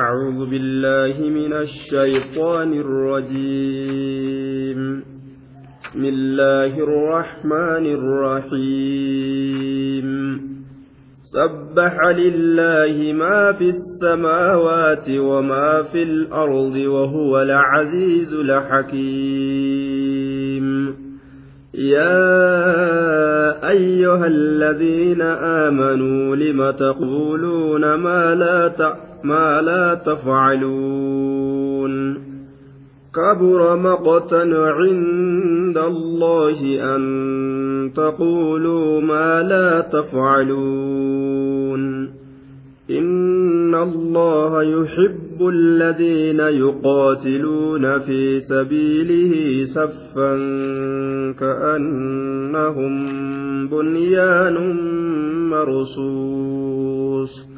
أعوذ بالله من الشيطان الرجيم. بسم الله الرحمن الرحيم. سبح لله ما في السماوات وما في الأرض وهو العزيز الحكيم. يا أيها الذين آمنوا لم تقولون ما لا ما لا تفعلون. كبر مقتا عند الله أن تقولوا ما لا تفعلون. إن الله يحب الذين يقاتلون في سبيله صفا كأنهم بنيان مرصوص.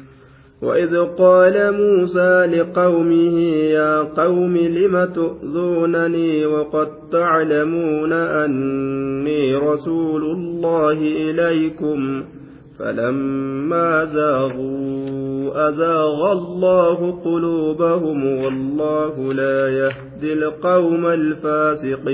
وإذ قال موسى لقومه يا قوم لم تؤذونني وقد تعلمون أني رسول الله إليكم؟ فلما زاغوا أزاغ الله قلوبهم والله لا يهدي القوم الفاسقين.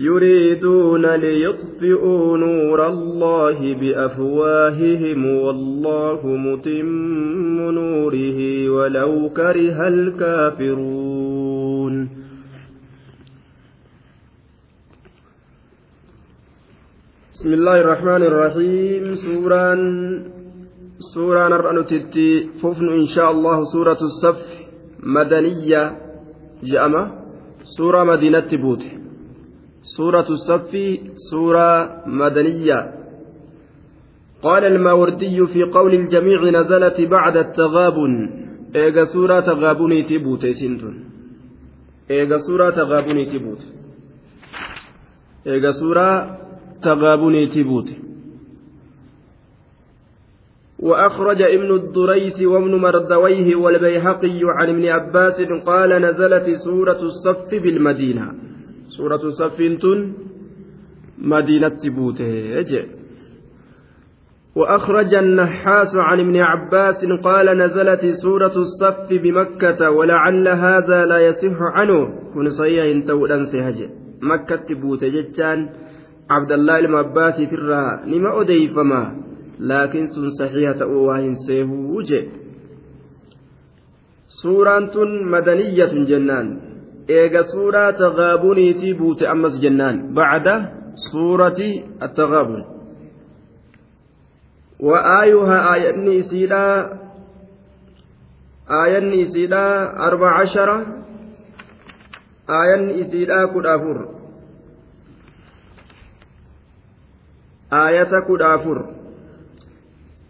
يريدون ليطفئوا نور الله بأفواههم والله متم نوره ولو كره الكافرون. بسم الله الرحمن الرحيم. سورة سورة نرأنتي ففن إن شاء الله سورة الصف مدنية جأمة سورة مدينة بوته سورة الصف سورة مدنية. قال الماوردي في قول الجميع نزلت بعد التغابن. إيجا سورة تغابني تبوت سنتون إيجا سورة تغابني تبوت. إيجا سورة تغابني تبوت. وأخرج ابن الدريس وابن مردويه والبيهقي عن ابن عباس قال نزلت سورة الصف بالمدينة. Suuratu saffiin tun madiinatti buute وأخرج النحاس عن ابن عباس قال نزلت سورة الصف بمكة ولعل هذا لا يصح عنه كن صحيح تولا سهج مكة بوت جتان عبد الله في الرا نما أديفما لكن سن صحيحة أواهن سيهوج سورة مدنية جنان eega suuraa taqaabuniitii buute ammas jennaan. Bacda suurati attaqaabun وآيها آية إسيلا آية إسيلا أربع عشرة آية إسيلا كدافر آية كدافر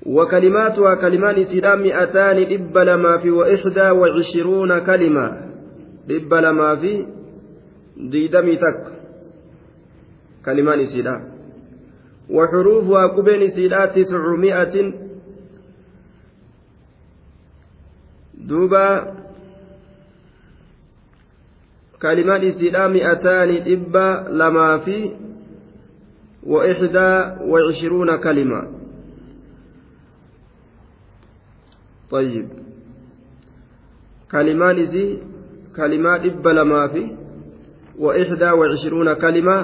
وكلماتها كلمان إسيلا مئتان إب لما في وإحدى وعشرون كلمة dhibba lamaa fi diidamii takka. Kalimaan isiidha. وحروفها كبين سيدات تسعمائة دوبا كلمات سيدا مئتان إبا لما في وإحدى وعشرون كلمة طيب كلمات سي كلمة إب لما في وإحدى وعشرون كلمة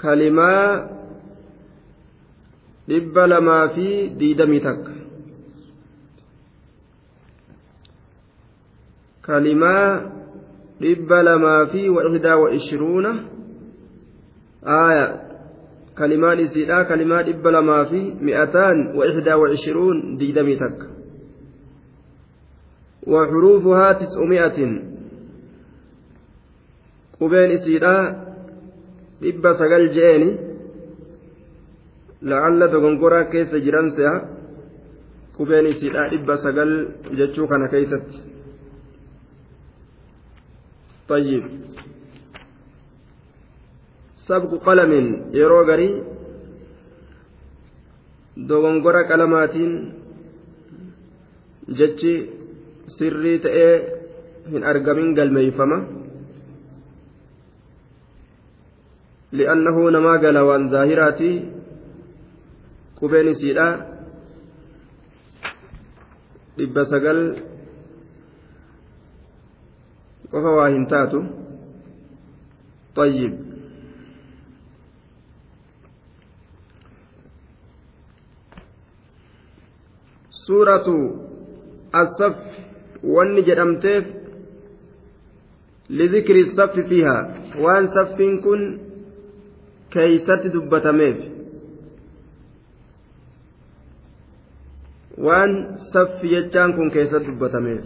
كلمة إب لما في ديدمي تك kalimaa dhibba lamaa fi wa'ihdaa wa'ishruuna aaya kalimaan isiidha kalimaa dhibba lamaa fi mi'ataan wa'ihdaa wa'ishruun digdamii takka وحروفها تسعمائة قبين إسيرا dhibba sagal je'eni la'alla dogongoraa keessa jiran se'a qubeen isiidha dhibba sagal jechuu kana keeysatti طيب sabqu qalamin yeroo garii dogongora qalamaatiin jechi sirrii ta'ee hin argamin galmeeyfama li'annahu namaa gala waan zaahiraati qubeen isiidha dhibba sagal qofa waa hin taatu طيب سورة الصف wanni jedhamteef لذكر الصف فيها وان صف كن keeysatti dubbatameef waan saffi jechaan kun keessatti dubbatameef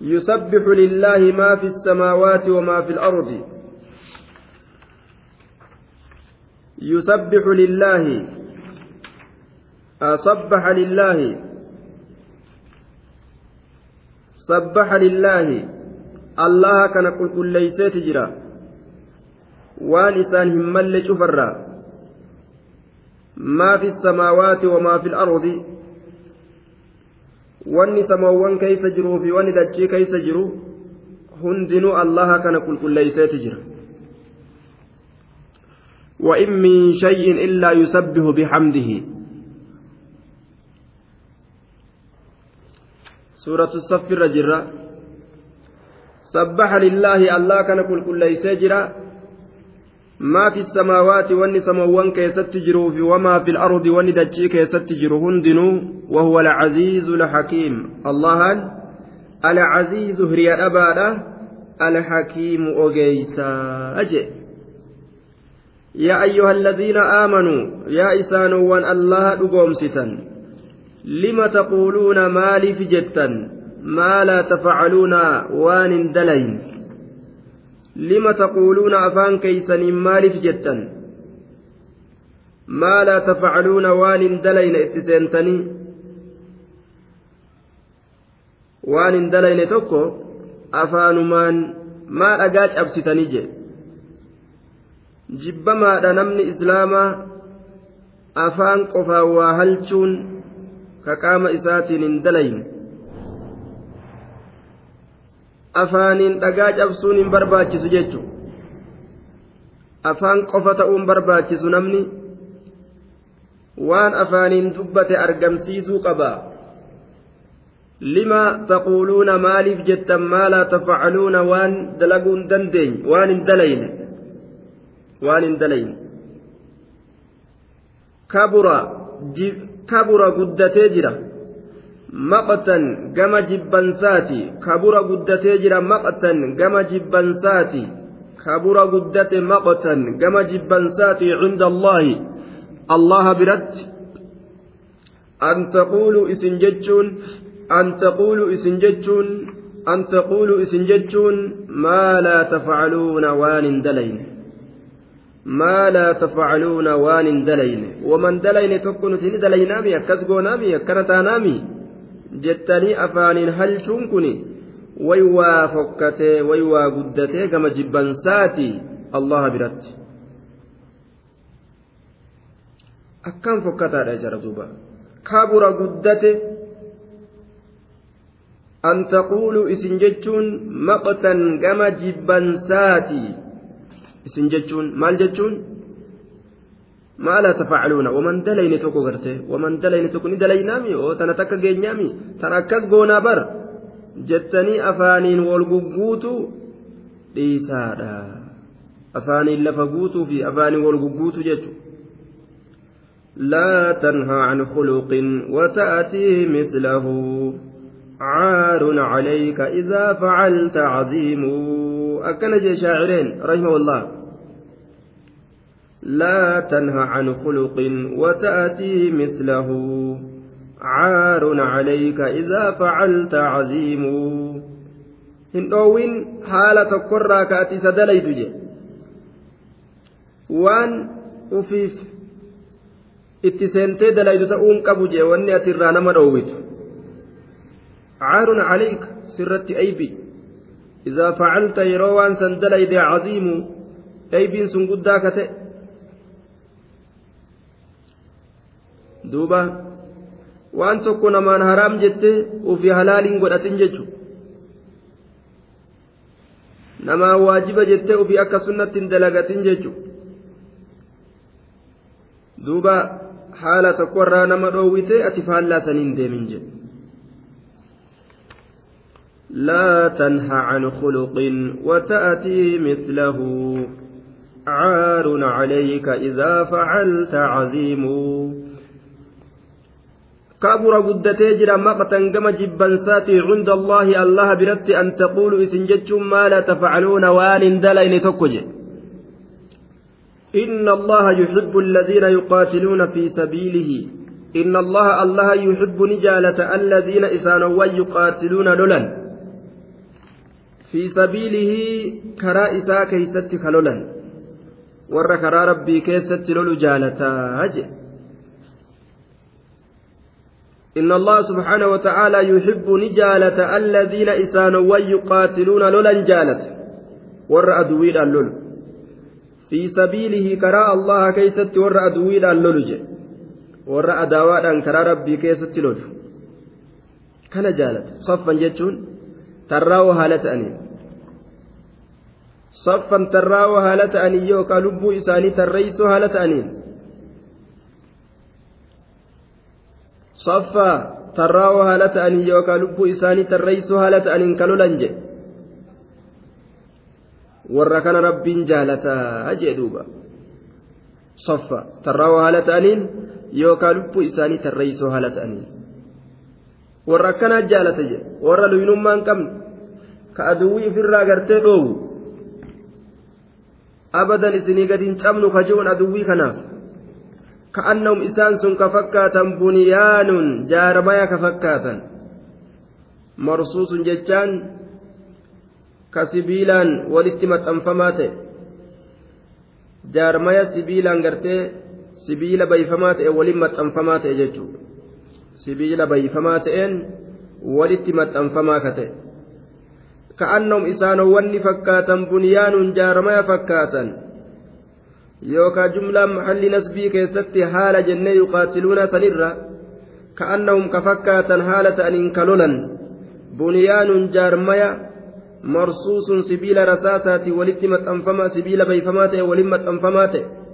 يسبح لله ما في السماوات وما في الأرض يسبح لله أصبح لله سبح لله allaha kana qulqulleeyseeti jira waan isaan hin malle cufarraa maa fi samaawaati wamaa fi lardi wanni samoowwan keeysa jiruu fi wanni dachii keeysa jiru hundinuu allaha kana qulqulleeyseeti jira وإن من شيء إلا يسبح بحمده سورة الصف الرجرة سبح لله الله كان كل كل جرا ما في السماوات واني سموان كيست جرو في وما في الأرض واني دجي كيست هندنو وهو العزيز الحكيم الله العزيز هريا أبادا الحكيم أجيسا أجي يا أيها الذين آمنوا يا إسان وان الله أقوم ستا لم تقولون ما لي في جتا؟ ما لا تفعلون وان دلين. لم تقولون أفان كيسن مالف جتا؟ ما لا تفعلون وان دلين اتسنتني؟ وان دلين تكو أفانمان ما أجاج أبستني jibbamaadha namni islaamaa afaan qofaan waa halchuun ka qaama isaatiin hin dalayin. Afaaniin dhagaa cabsuun hin barbaachisu jechuun afaan qofa ta'uun barbaachisu namni waan afaaniin dubbate argamsiisuu qaba lima taquuluuna maaliif jettan maa laa tafcaluuna waan dalaguu hin dandeenye waan hin dalayne? Waan kabura kabura guddatee jira maqtan gama jibbansaati kabura guddatee jira maqtan gama jibbansaati kabura guddate maqtan gama jibbansaati cinda allaahi allaha biratti an taquulu isin jechuun an taquulu isin jechuun an taquulu isin jechuun maa laa tafcaluuna waan hin ما لا تفعلون وان دلين ومن دلين تكون تني دلينامي أكس قونامي أكرتانامي jettanii afaaniin halchuun kun waywaa fokkatee waywaa guddatee gama jibbansaati allaha biratti akkaan fokkataadha jara duuba kabura guddate an taquuluu isin jechuun maqtan gama jibbansaati isin jechuun maal jechuun? ما لا تفعلون ومن دلين توكو غرتي ومن دلين توكو ني دلينامي أو تنا تكا غينيامي تنا إكس غونا بر جتني افانين والغوغوتو ديسادا افانين لفغوتو في افانين والغوغوتو جتو لا تنهى عن خلق وتأتي مثله عار عليك إذا فعلت عظيم أكن شاعرين رحمه الله. لا تنهى عن خلق وتأتي مثله. عار عليك إذا فعلت عظيم هندوين حالة قرى كأتي سدليت وان أفيف. itti seentee dalaydu ta'uun qabu jee wanni ati irraa nama dhoowwitu waan san dalayde caziimu aybiin sun guddaa ka ta'e duuba waan tokko namaan haraam jette ufi halaaliin godhatin jechu namaan waajiba jette ufi akka sunnatti hin dalagatin jechu duuba haala tokkorraa nama dhoowwite ati faallaa saniin deemin jedhe لا تنه عن خلق وتأتي مثله. عار عليك إذا فعلت عظيم. كبر قدتي جرى مقتا كما جبنساتي عند الله. الله برت أن تقولوا إسنجتم ما لا تفعلون وان دلين تكجي إن الله يحب الذين يقاتلون في سبيله. إن الله الله يحب نجالة الذين إسانوا يقاتلون لولا في سبيله كرا إساء كيست كلولا. ور كرا ربي كيست لولو جالتا. إن الله سبحانه وتعالى يحب نجالة الذين إسانوا يقاتلون لولا جالت. ور أدويل اللولو. في سبيله كرا الله كيست ور أدويدان لولج ور أداوادان كرا ربي كيست لولج كان جالت. صفا جتون تراو هالة أنين صفا تراو هالة أنين يوكا لبو إساني تريسو هالة أنين صفا تراو هالة أنين يوكا لبو إساني تريسو هالة أنين كالولنجي warra kana rabbiin jaalataa jee duuba. Saffa tarraawaa haala ta'aniin yookaan lubbuu isaanii tarreeysoo haala ta'aniin. Warra akkanaa jaalata jedhe warra luynummaa hin qabne. Ka aduwwii ofirraa gartee dhoowu abadan isinii gadi hin cabnu ka je'uun aduwwii kanaaf. Ka'annahum isaan sun ka fakkaatan bunyaanun jaarmaya ka fakkaatan. Marsuusun jechaan ka sibiilaan walitti maxxanfamaa ta'e. Jaarmaya sibiilaan gartee sibiila bayfamaa ta'e waliin maxxanfamaa ta'e jechuudha sibiila bayfamaa ta'een walitti maxxanfamaa ka ta'e ka'annahum isaanowwanni fakkaatan bunyaanun jaarmaya fakkaatan yookaan jumlaan maxalli nasbii keessatti haala jennee yuqaatiluuna sanirra ka'annahum ka fakkaatan haala ta'aniin ka lolan bunyaanun jaarmaya marsuusun sibiila rasaasaati walitti maxxanfamaa sibiila bayfamaa ta'e waliin maxxanfamaa ta'e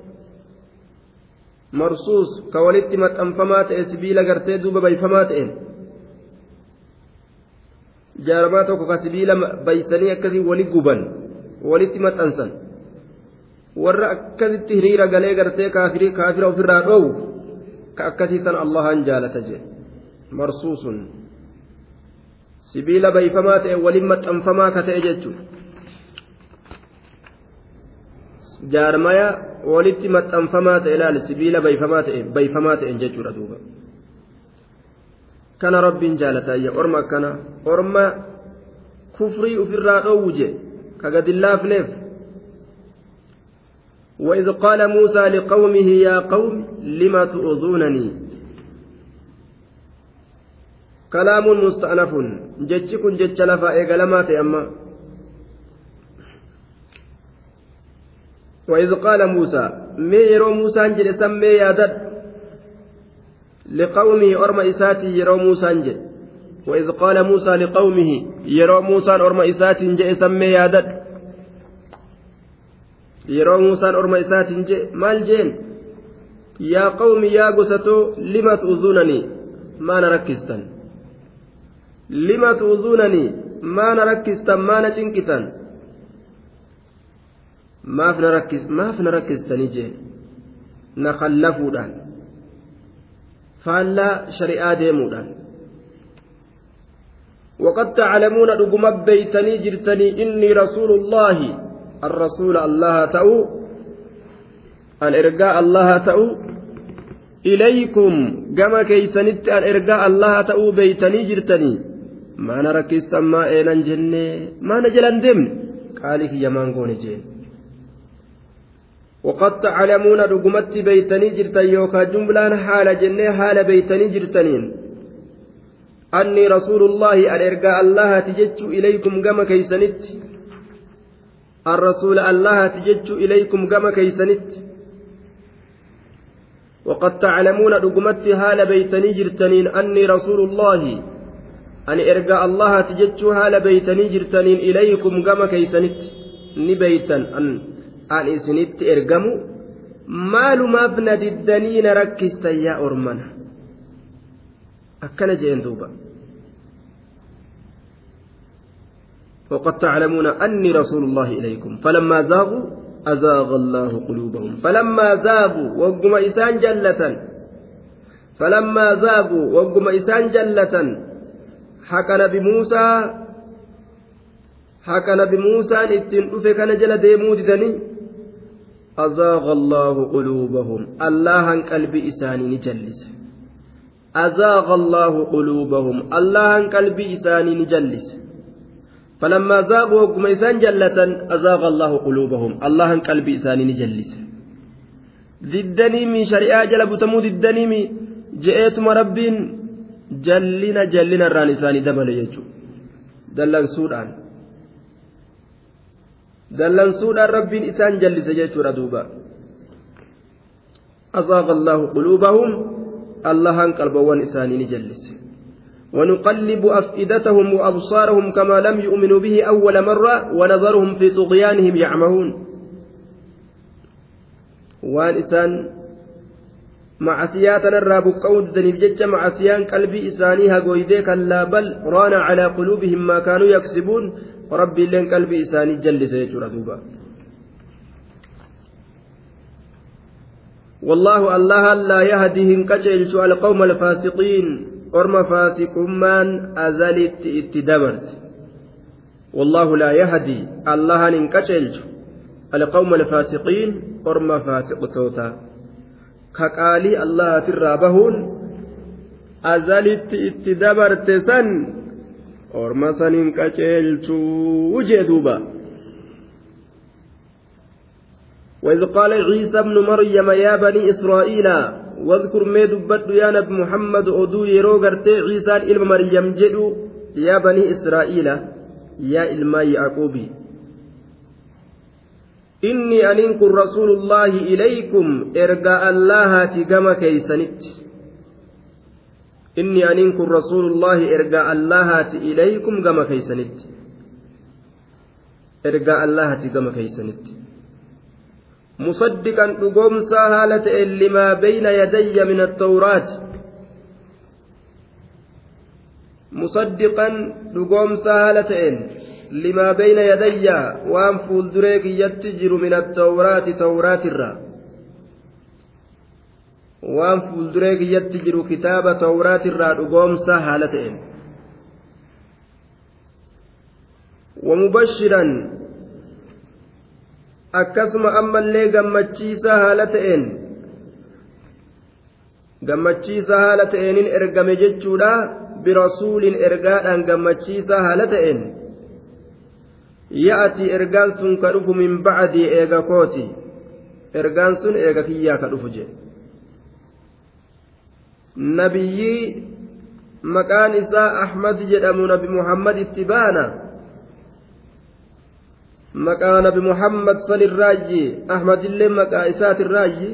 walitti maxxanfamaa ta'e sibiila gartee duuba bayfamaa ta'een jaarmaa tokko ka sibiila baysanii akkasii wali guban walitti maxxansan warra akkasitti hiriira galee gartee kaafira ofirraa dhoowwu ka akkasii san allahan jaalata jedhe marsuusun sibiila bayfamaa ta'e waliin maxxanfamaa ka ta'e jechuudha jaarmaya walitti maxxanfamaa ta'e ilaali sibiila bayfamaa ta'e bayfamaa ta'e jechuudha duuba kana rabbiin jaalatayya orma akkana orma kufrii ofirraa dhoowwu je ka gadi laafneef وإذ قال موسى لقومه يا قوم لم تؤذونني كلام مستأنف جتش كن جتش لفا إيقلمات أما وإذ قال موسى مي يرو موسى انجل سمي يادد لقومه أرم إساتي يرو موسى انجل وإذ قال موسى لقومه يرو موسى أرم إساتي انجل سمي يادد yeroo muusaan orma isaatiin je maal jeen yaa qawmi yaa gosatoo lima tu'uzuunanii maana rakkistan lima tu'uzuunanii maana rakkistan maana cinqitan maaf na rakkistanii jee na kallafuudhaan faallaa shari'aa deemuudhaan وقد تعلمون رقم بيتني جرتني إني رسول الله. الرسول الله تأو. الإرجاء الله تأو. إليكم. كما كيسنت الإرجاء الله تأو بيتني جرتني. ما نرى كيسما إينا جنة ما نجلن دمن قالك يمان قوني جين وقد تعلمون رقمت بيتني جرتن يوكا جملان حال جنة حال بيتني جرتنين. أني رسول الله الإرجاء الله تجج إليكم كما كيسنت. الرسول الله تجج إليكم كما كيسنت. وقد تعلمون رقمت حال بيتني جرتنين. أني رسول الله أن إرجاء الله تجج حال بيتني جرتنين. إليكم كما كيسنت. نبيتا أن أن إسنت إرجموا maalumaaf na diddanii na rakkistan yaa ormana? Akkana jeen duuba. وقد تعلمون أني رسول الله إليكم فلما زاغوا أزاغ الله قلوبهم فلما زاغوا وقم إسان جلة فلما زاغوا وقم إسان جلة حكى نبي موسى حكى نبي موسى نتن أفك نجل ديمود دني أزاغ الله قلوبهم. الله قلب إساني نجلس. أزاغ الله قلوبهم. الله قلب إساني نجلس. فلما زاغوا وقم إسان جلة أزاغ الله قلوبهم. الله قلب إساني نجلس. ضدني من شريعة جلب تمو ضدني من جئتم ربين. جلنا جلنا الران إساني دبل يجو. دلن سودان دلن سودان ربين إسان جلس يجو ردوبا أزاغ الله قلوبهم الله قلبوان إساني نجلس. ونقلب أفئدتهم وأبصارهم كما لم يؤمنوا به أول مرة ونظرهم في طغيانهم يعمهون. وان إسان معسياتنا الراب قود دنيف معسيان قلبي إسانيها قويدي كلا بل ران على قلوبهم ما كانوا يكسبون. لين قلبي إساني جل سيجور دوبا والله الله لا يهديهم كجلت القوم الفاسقين faasikummaan azalitti itti dabarte والله لا يهدي الله إن كشلج القوم الفاسقين أرم فاسق توتا كقالي الله ترابهون أزلت اتدبر تسن أرم سن كشلج وجدوبا وإذ قال عيسى ابن مريم يا بني إسرائيل واذكر ما دبت يا نبي محمد أدو يرو غرتي عيسى إلما مريم جدو يا بني إسرائيل يا إلما يعقوبي. إني أنكم رسول الله إليكم إرجاء الله تجمع كيسنت. إني أنكم رسول الله إرجاء الله إليكم جمع كيسنت. إرجاء الله تجمع كيسنت. مصدقا دقومسا هالة لما بين يدي من التوراة. مصدقا دقومسا هالة لما بين يدي وان فولدريك يتجر من التوراة توراة الرا. Waan fuulduree kiyyatti jiru kitaaba tawraat irraa dhugoomsa haala ta'een. Wamubashiran akkasuma ammallee gammachiisaa haala ta'een gammachiisaa haala ta'eenin ergame jechuudha. Birasuulin ergaadhaan gammachiisaa haala ta'een. Ya'ati ergaan sun ka dhufu min bacdii eega kooti. Ergaan sun eega kiyyaa ka dhufu jedhe nabiyyii maqaan isaa ahmad jedhamu nabi muhammad itti baana maqaa nabi muhammad san irraayyi ahmadillee maqaa isaati irraayyi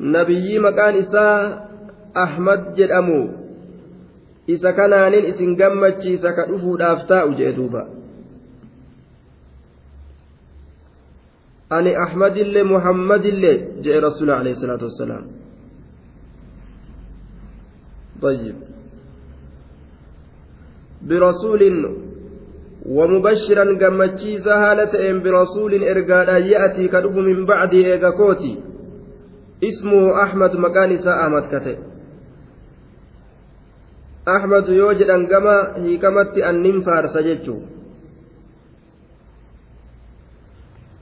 nabiyyii maqaan isaa ahmad jedhamu isa kanaanin isin gammachiisa ka dhufuudhaaf taa'u jee duuba ani ahmadillee muhammadillee jee rasuula alayhi salaatu wassalaam طيب برسول ومبشرا قمتشيسا هالة برسول إرقادا يأتي كدب من بعد إيغاكوتي ismuhu ahmad maqaan isaa ahmad kate ahmadu yoo jedhan gama hiikamatti annin faarsa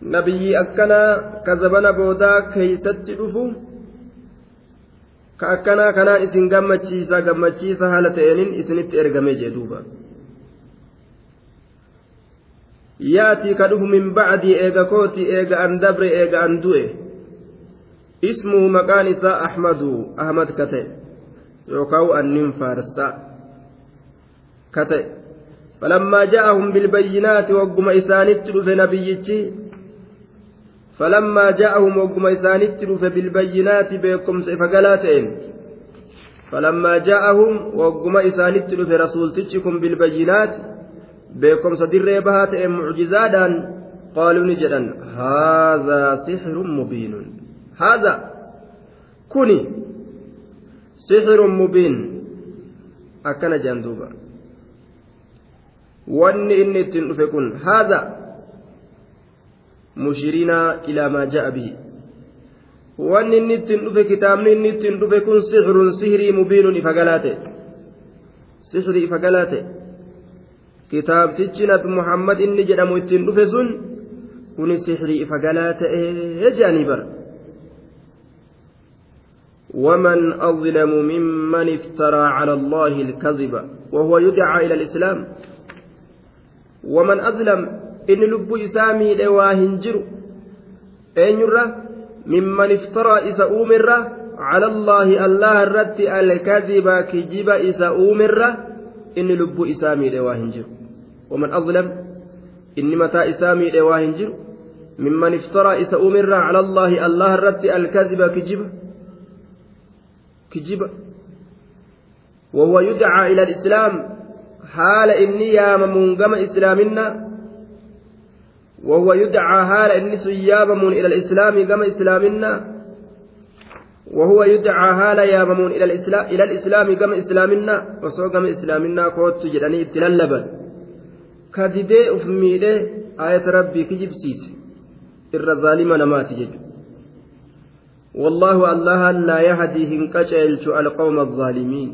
nabiyyi akkanaa ka zabana boodaa keeysatti dhufu. Ka akkanaa kanaan isin gammachiisa gammachiisa haala ta'eenin isinitti ergame jee duuba. Yaatii ka dhufu min bacdii eega kooti eega an dabre eega an du'e. Ismuhu maqaan isaa ahmadu ahmad ka ta'e. Yookaan annin faarsa ka ta'e. Falammaa ja'ahum bilbayyinaati wagguma isaanitti dhufe nabiyyichi فلما جاءهم وقم إسانت رف بالبينات بكم فقلاتين فلما جاءهم وقم إسانت رف رسول تجكم بالبينات بكم صدر بهات معجزادا قالوا نجدا هذا سحر مبين هذا كوني سحر مبين أكن جندوبا واني إني تنفكن هذا kitaabni inni ittiin dhufe kun sixrun sihirii mubiinun ifa galaa ta'e sihirii ifa galaa ta'e kitaabtichi nabi muhammad inni jedhamu ittiin dhufe sun kuni sihirii ifa galaa ta'e jedhanii bara ومن أظلم ممن افترى على الله الكذب وهو يدعى إلى الإسلام ومن أظلم inni lubbuu isaa miidhe waa hin jiru eenyurra mimman iftaraa isa uumirra cala allaahi allaha irratti alkadiba kijiba isa uumirra inni lubbuu isaa miidhe waa hin jiru waman adlam inni mataa isaa miidhe waa hin jiru mimman iftaraa isa uumirra cala allaahi allaha irratti alkadiba kijiba kijiba وهو يدعى إلى الإسلام حال إني يا ممونقم إسلامنا وهو يدعى حال إنس يابمون إلى الإسلام كما إسلامنا. وهو يدعى حال يابمون إلى الإسلام إلى الإسلام كما إسلامنا. وسوى كما إسلامنا قوت جدني ابتلالبا كددي أفميدي آية ربي كجب سيس إر الظالم نمات جد والله الله لا يهدي هنكشلت القوم الظالمين.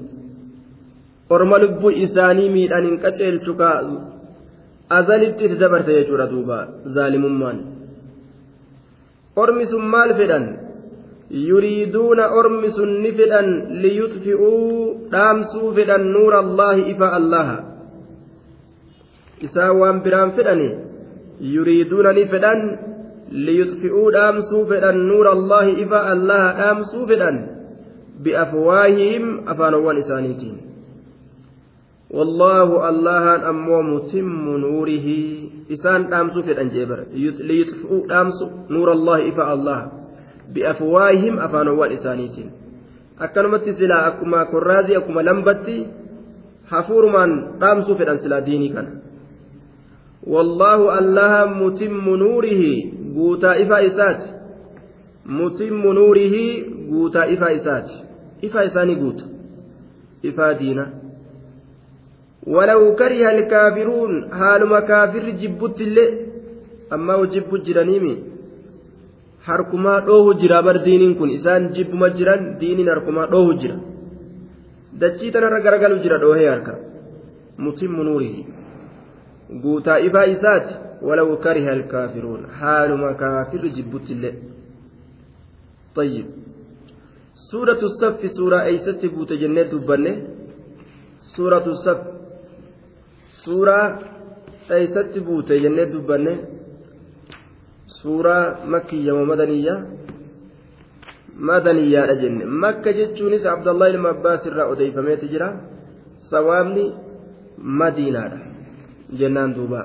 orma lubbuu isaanii miidhan hin qaceelchu azalitti itti dabarte jechuudha duuba zaalimummaan ormi sun maal fedhan yuriiduuna ormi sun ni fedhan liyutfi'uu dhaamsuu fedhan nuura allaahi ifa allaha isaan waan biraan fedhani yuriiduuna ni fedhan liyutfi'uu dhaamsuu fedhan nuura allaahi ifa allaha dhaamsuu fedhan biafwaahihim afaanowwan isaaniitiin والله الله أمو متم نوره إسان دامسو في الأنجبر ليطفئوا دامسو نور الله إفاء الله بأفواههم أفانوا إسانيتين akkanumatti silaa akkuma korraazii akkuma lambatti hafuurumaan dhaamsuu fedhan silaa diinii kana wallaahu allaha mutimmu nuurihi guutaa ifaa isaati mutimmu nuurihi guutaa ifaa isaati ifaa isaanii guuta ifaa diina ولو كره الكافرون حالما كافر جبت اللي أما جب جرانيمي jira bar diiniin kun isaan jibbuma jiran diiniin harkumaa dhoohu jira dachii tanarra garagalu jira dhoohee harka mutimmu nuurihi guutaa ifaa isaati walaw kariha alkaafiruun haaluma kaafirri jibbutti illee طيب سورة الصف سورة أيست بوت جنة دبنة سورة الصف suuraa eeysatti buute jennee dubbanne suuraa makkiyyamoo madaniyyaa madaniyyaadha jenne makka jechuunis abdallah ilma abbaas irraa odeeyfameeti jira sawaabni madiinaadha jennaan duuba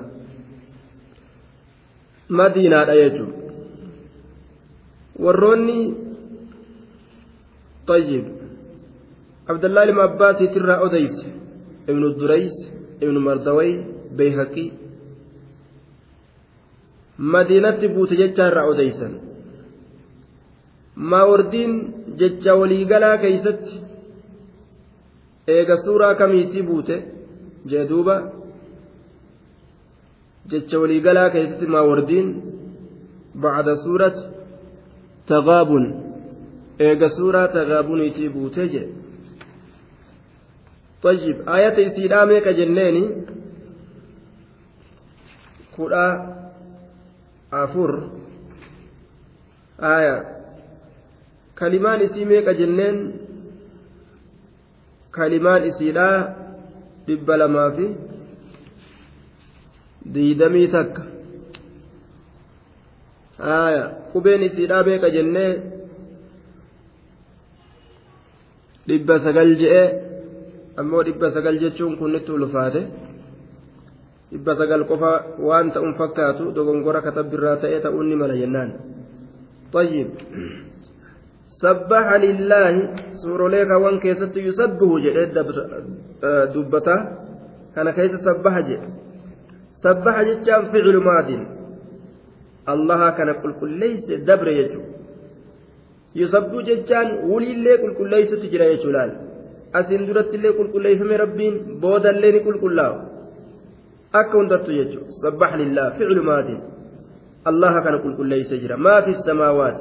madiinaadha jechuun warroonni طيب عبد الله بن عباس ترى أديس ابن الدريس ibnu mardaway beeyhaqii madiinatti buute jecha irraa odeysan maawardiin jecha waliigalaa keeysatti eega suuraa kamiitii buute jee duuba jecha waliigalaa keeysatti maawardiin bacda suurat tagaabun eega suuraa tagaabuniitii buutee jedhe طيب آية إسيدا ميكا جنيني كودا أفور آية كلمان إسي ميكا جنين كلمان dhibba lamaa fi diidamii takka haya qubeen isiidhaa beeka jennee dhibba sagal je'e ammoo dhibba sagal jechuun kunnitti ulfaate dhibba sagal qofa waan ta'uun fakkaatu dogongora katabbirraa ta'ee ta'uun ni mala jennaan طيب سبح لله سوروليك وان كيست يسبه جئ دبتا كان كيس سبح جئ سبح جتان فعل ماد الله كان قل قل ليس دبر يجو يسبح جتان ولي اللي قل قل ليس تجرى يجولان ليس ربين بودا اللي قل قل لا أكون دت يجو سبح لله فعل ماد الله كان قل قل ليس جرى ما في السماوات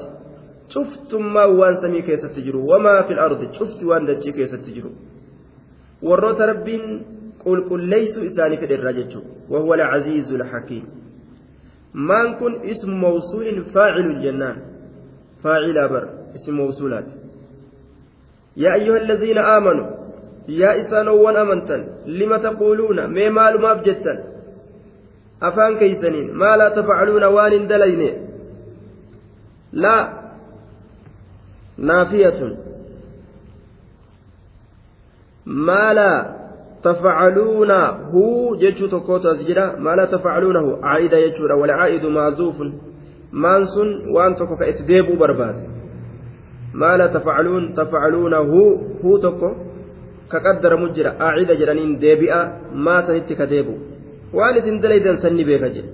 cuftummaa waan samii keessatti jiru wamaa fil ardi cufti waan dachii keessatti jiru warroota rabbiin qulqulleeysuu isaanii fedhe irraa jechuudha wahuwa alcaziizu alxakiim maan kun ismu mawsuulin faacilun jennaan faacilaa bar ismu mawsuulaati yaa ayyuha alladhiina aamanuu yaa isaanowwan amantan lima taquuluuna mee maalumaaf jettan afaan keeysaniin maa laa tafcaluuna waan hin dalayne laa نافية ما لا تفعلونه جيتشو تكوت أسجرا ما لا تفعلونه عائدة يجورا والعائد معزوف مانسون وأن تكو كإتديبو برباد ما لا تفعلون تفعلونه هو تكو كقدر مجرى عائدة جرانين ديبئة ما سنتك ديبو waan isin dalaydan sanni beeka jedhe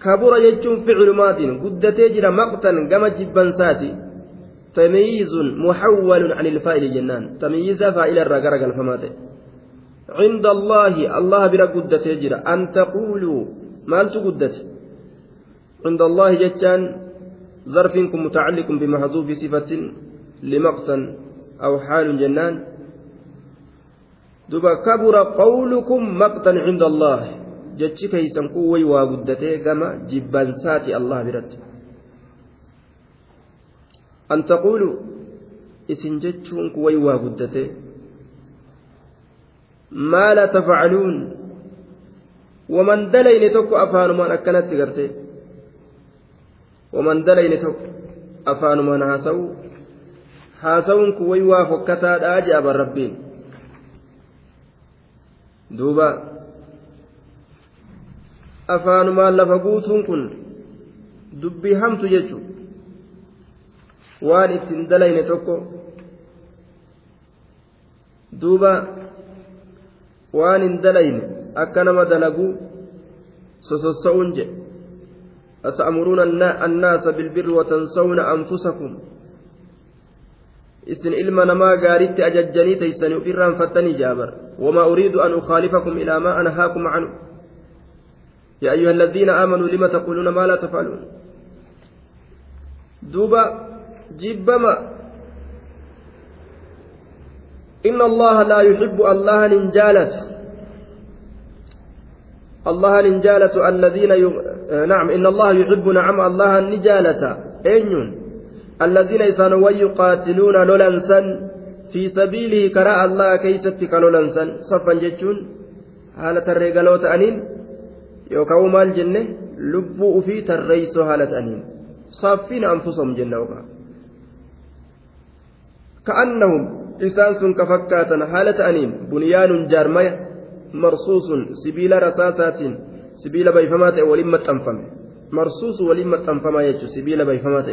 kabura jechuun ficlu maatiin guddatee jira maqtan gama jibbansaati تمييز محول عن الفائل جنان تمييز فائل الرقرق الفمات عند الله الله بلا قدة يجرى أن تقولوا ما قدت عند الله جتان ظرفكم متعلق بمحذوف صفة لمقتا أو حال جنان qawlukum maqtan cinda allah jechi keeysan kun way waa guddatee gama jibbansaati allah biratti an taqulu isin jechuun kun way waa guddatee maa la tafcaluun waman dalayne tokko afaanumaan akkanatti garte waman dalayne tokko afaanuman haasawu haasawun kun wayi waa fokkataadhaa je'aban rabbiin duuba afaanumaan lafa guutuun kun dubbii hamtu jechu waan ittiin dalayne tokko duuba waan hin dalayne akka nama dalagu sosossa'uun jedhe أتأمرون الناس بالبر وتنسون أنفسكم isin ilma namaa gaaritti ajajjanii teeysanii ofirraan fattanii jaabar wamaa uriidu an ukhaalifakum ilaa maa anhaakum canhu yaa ayuha aladiina aamanuu lima taquuluuna maa laa tafcaluun duuba jibbama إن الله لا يحب الله نجالة الله نجالة الذين يغ... نعم إن الله يحب نعم الله النجالة أين الذين يسانوا يقاتلون لولنسا في سبيله كراء الله كيست كلولنسا صفا جتشون؟ حالة الرجالوت أنين؟ يوكاو مال جنة؟ لبوا في تريس حالة أنين. صافين أنفسهم جنة وكا كأنهم إنسان سن كفكاتا حالة أنين. بنيان جارمية. مرصوص سبيل رصاصات سبيل بيفمات ولمة تنفم مرصوص ولمة تنفم يجو سبيل بيفمات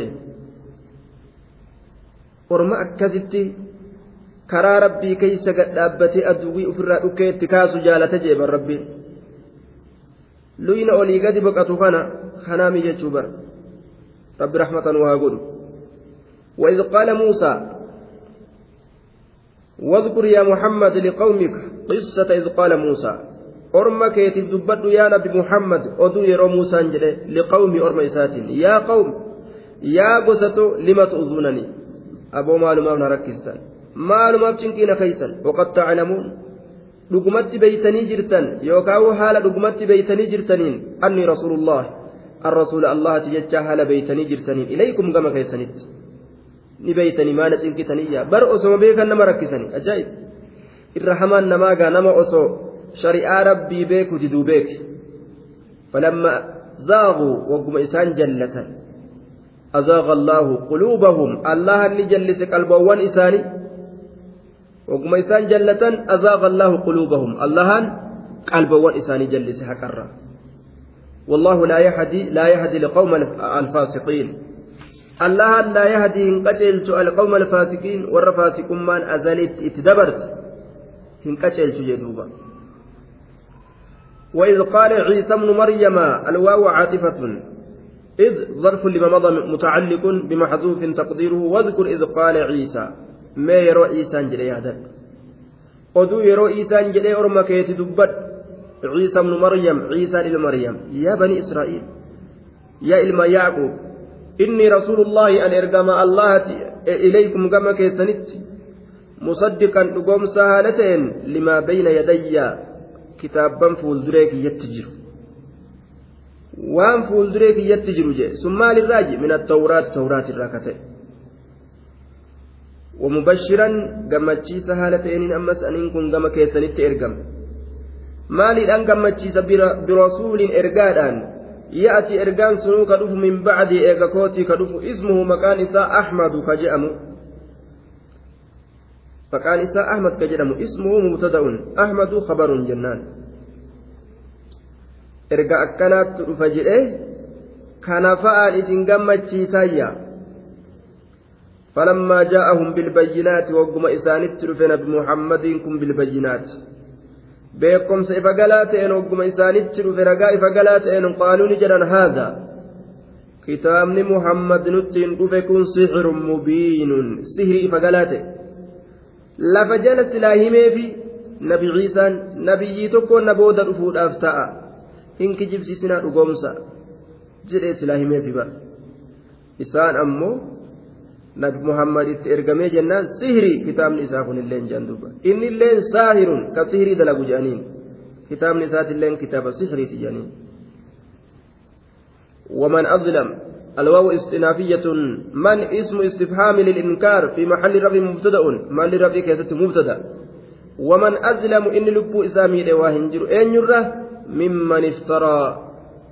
keeysa gad dhaabbatee aduwwii ofirraa dhukkee itti kaasu jaalata jeeban rabbiin luyna olii gadi boqatu kana kanaami jechuu bara rabbi raxmatan waa godhu وإذ قال موسى واذكر يا محمد لقومك قصة إذ قال موسى أرمى كيتب دبت يا نبي محمد أدو يرو موسى لقوم أرمى إسات يا قوم يا قسة لم تؤذونني aboo maalumaaf na rakkistan maalumaaf cinqiina keeysan waqad taclamuun dhugumatti beeytanii jirtan yookaan haala dhugumatti beeytanii jirtaniin anni rasuulullah الرسول الله تججا هالا بيتني جرتني إليكم كما كيسنت beeytanii maana cinqitaniyya bar osoo beekan nama rakkisanii ajaa'ib irra hamaan namaagaa nama osoo shari'aa rabbii beeku diduu beeke falamma zaaquu wagguma isaan jallatan azaaqa allaahu quluubahum allahan ni jallise qalboowwan isaanii wagguma isaan jallatan azaaqa allaahu quluubahum allahan qalboowwan isaanii jallise haqarra والله لا يهدي لا يهدي القوم الفاسقين الله لا يهدي إن قتلت القوم الفاسقين والرفاسق من أزلت اتدبرت إن قتلت جدوبا وإذ قال عيسى ابن مريم الواو عاطفة إذ ظرف لما مضى متعلق بمحذوف تقديره واذكر إذ قال عيسى ما يرى عيسى جل يهدد oduu yeroo isaan jedhee orma keeti dubbad ciisa ibnu maryam ciisaan ilma maryam yaa bani israa'iil yaa ilma yaaquub inni rasuulullaahi an ergama allahati ilaykum gama keessanitti bayna yadayya kitaabban fuulduree kiyyatti jiru waan fuulduree kiyyatti jiru jee sun maalirraaji min attawraati tawraatirraa ka ta'e ومبشرا keessanitti ergama maaliidhaan gammachiisa birasuulin ergaadhaan ya'ati ergaan sunuu ka dhufu min bacdi eega kootii ka dhufu ismuhu maqaan isaa ahmadu ka jedhamu maqaan isaa ahmad ka jedhamu ismuhu mubtada'un ahmadu khabarun jennaan erga akkanaatti dhufa jedhe kana fa'aan isin gammachiisayya فلما جاءهم بالبينات وقم إسانت رفنا بمحمد كن بالبينات beekumsa ifa galaa ta'een ogguma isaanitti dhufe ragaa ifa galaa ta'een qaaluu ni jedhan haadha kitaabni muhammad nuttiin dhufe lafa jala silaa himeefi nabi ciisaan nabiyyii tokko na booda dhufuudhaaf ta'a hin kijibsiisinaa dhugoomsa jedhee silaa himeefi bara isaan ammoo nabi muhammad itti ergamee jennaan sihrii kitaabni isaa kun illee jedhan duuba inni illeen saahirun ka sihrii dalagu jedhaniin kitaabni isaati illeen kitaaba sihriiti jedhaniin ومن أظلم الواو استنافية من اسم استفهام للإنكار في محل رفع مبتدأ؟ محل رفع كيست مبتدأ. ومن أظلم إن لبو إسامي لواهنجر أين يره ممن افترى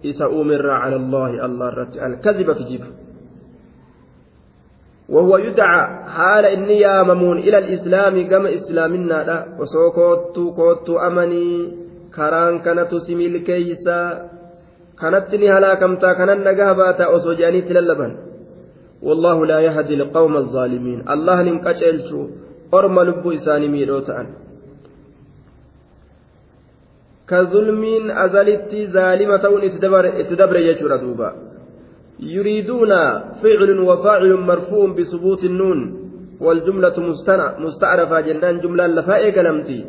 إسا أمر على الله الله الكذب كجيب وهو يدعى حال إني ياممون إلى الإسلام كما إسلامنا لا. وسوكوت كوت أمني. كران كانت سميل كيسا. كانت نهلا كمتا كانت نجاباتا أسوجاني تللبن والله لا يهدي القوم الظالمين الله ننكشلشو أرم لبو إساني ميروتان كظلمين أزلت ظالمة اتدبر يجور دوبا يريدون فعل وفاعل مرفوع بثبوت النون والجملة مستعرفة جنان جملة لفائق نمتي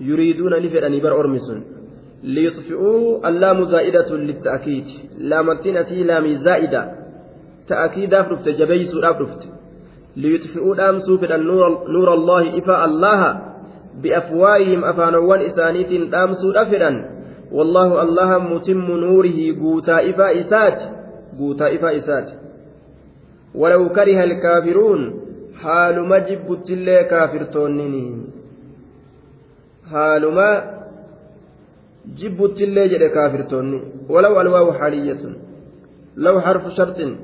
يريدون نفر نبر أرمسون ليطفئوا اللام زائدة للتأكيد. لامتنتي لام زائدة. تأكيد أفرفت جبيس أفرفت. ليطفئوا الأمس في النور نور الله إفاء الله بأفواههم أفانوان إسانيت أمس أفرا والله الله متم نوره قوتا إفاء إسات. guutaa ifaa isaati walaw kariha alkaafiruun haaluma jibbuttillee kaafirtoonnini haaluma jibbuttillee jedhe kaafirtoonni walaw alwaawu xaaliyyatun law xarfu sharxin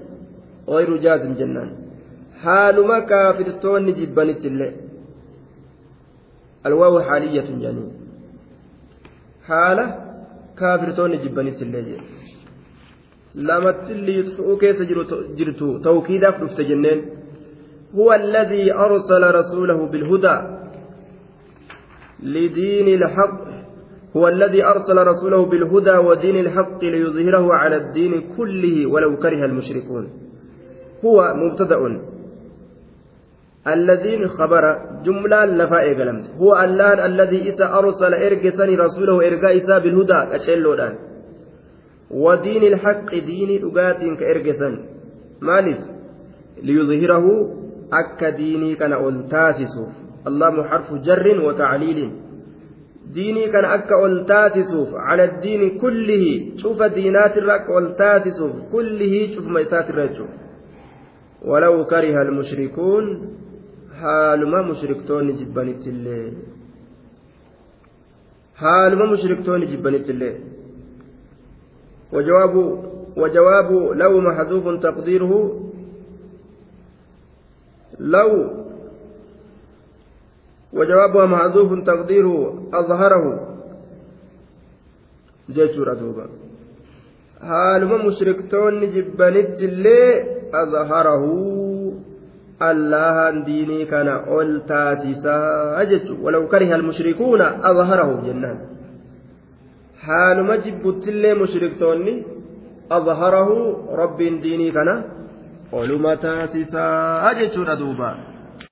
غير جازم جنان حالما كافرتون جبنت الله الواو حالية جانين حالة كافرتون جبنت الله lamatti liixuu keessa jirtu tawkiidaaf dhufte jenneen هو الذي أرسل رسوله بالهدى لدين الحق هو الذي أرسل رسوله بالهدى ودين الحق ليظهره على الدين كله ولو كره المشركون. هو مبتدأ. الذين خبر جملة لفائق لمت هو الله الذي إذا أرسل إرقثني رسوله إرقاء إذا بالهدى أشيلو الآن ودين الحق دين أقات كإرجسا مالف ليظهره kana ol taasisuuf allaamu xarfu jarrin wa tacliilin diinii kana akka ol taasisuuf cala diini kullihi cufa diinaatirra akka ol taasisuuf kullihii cufuma isaatirra jechuudha walaw kariha almushrikuun haaluma mushriktoonni jibbanittillee haaluma mushriktoonni jibbanittillee وجواب وجواب لو محذوف تقديره لو وجوابها محذوف تقديره أظهره جيشور دوبا haaluma mushriktoonni jibbanitti illee azharahu allahan diinii kana ol taasisaa jechu walaw kariha almushrikuuna azharahu jennaan haaluma jibbuttillee mushriktoonni azharahu rabbiin diinii kana oluma taasisaa jechuudha duuba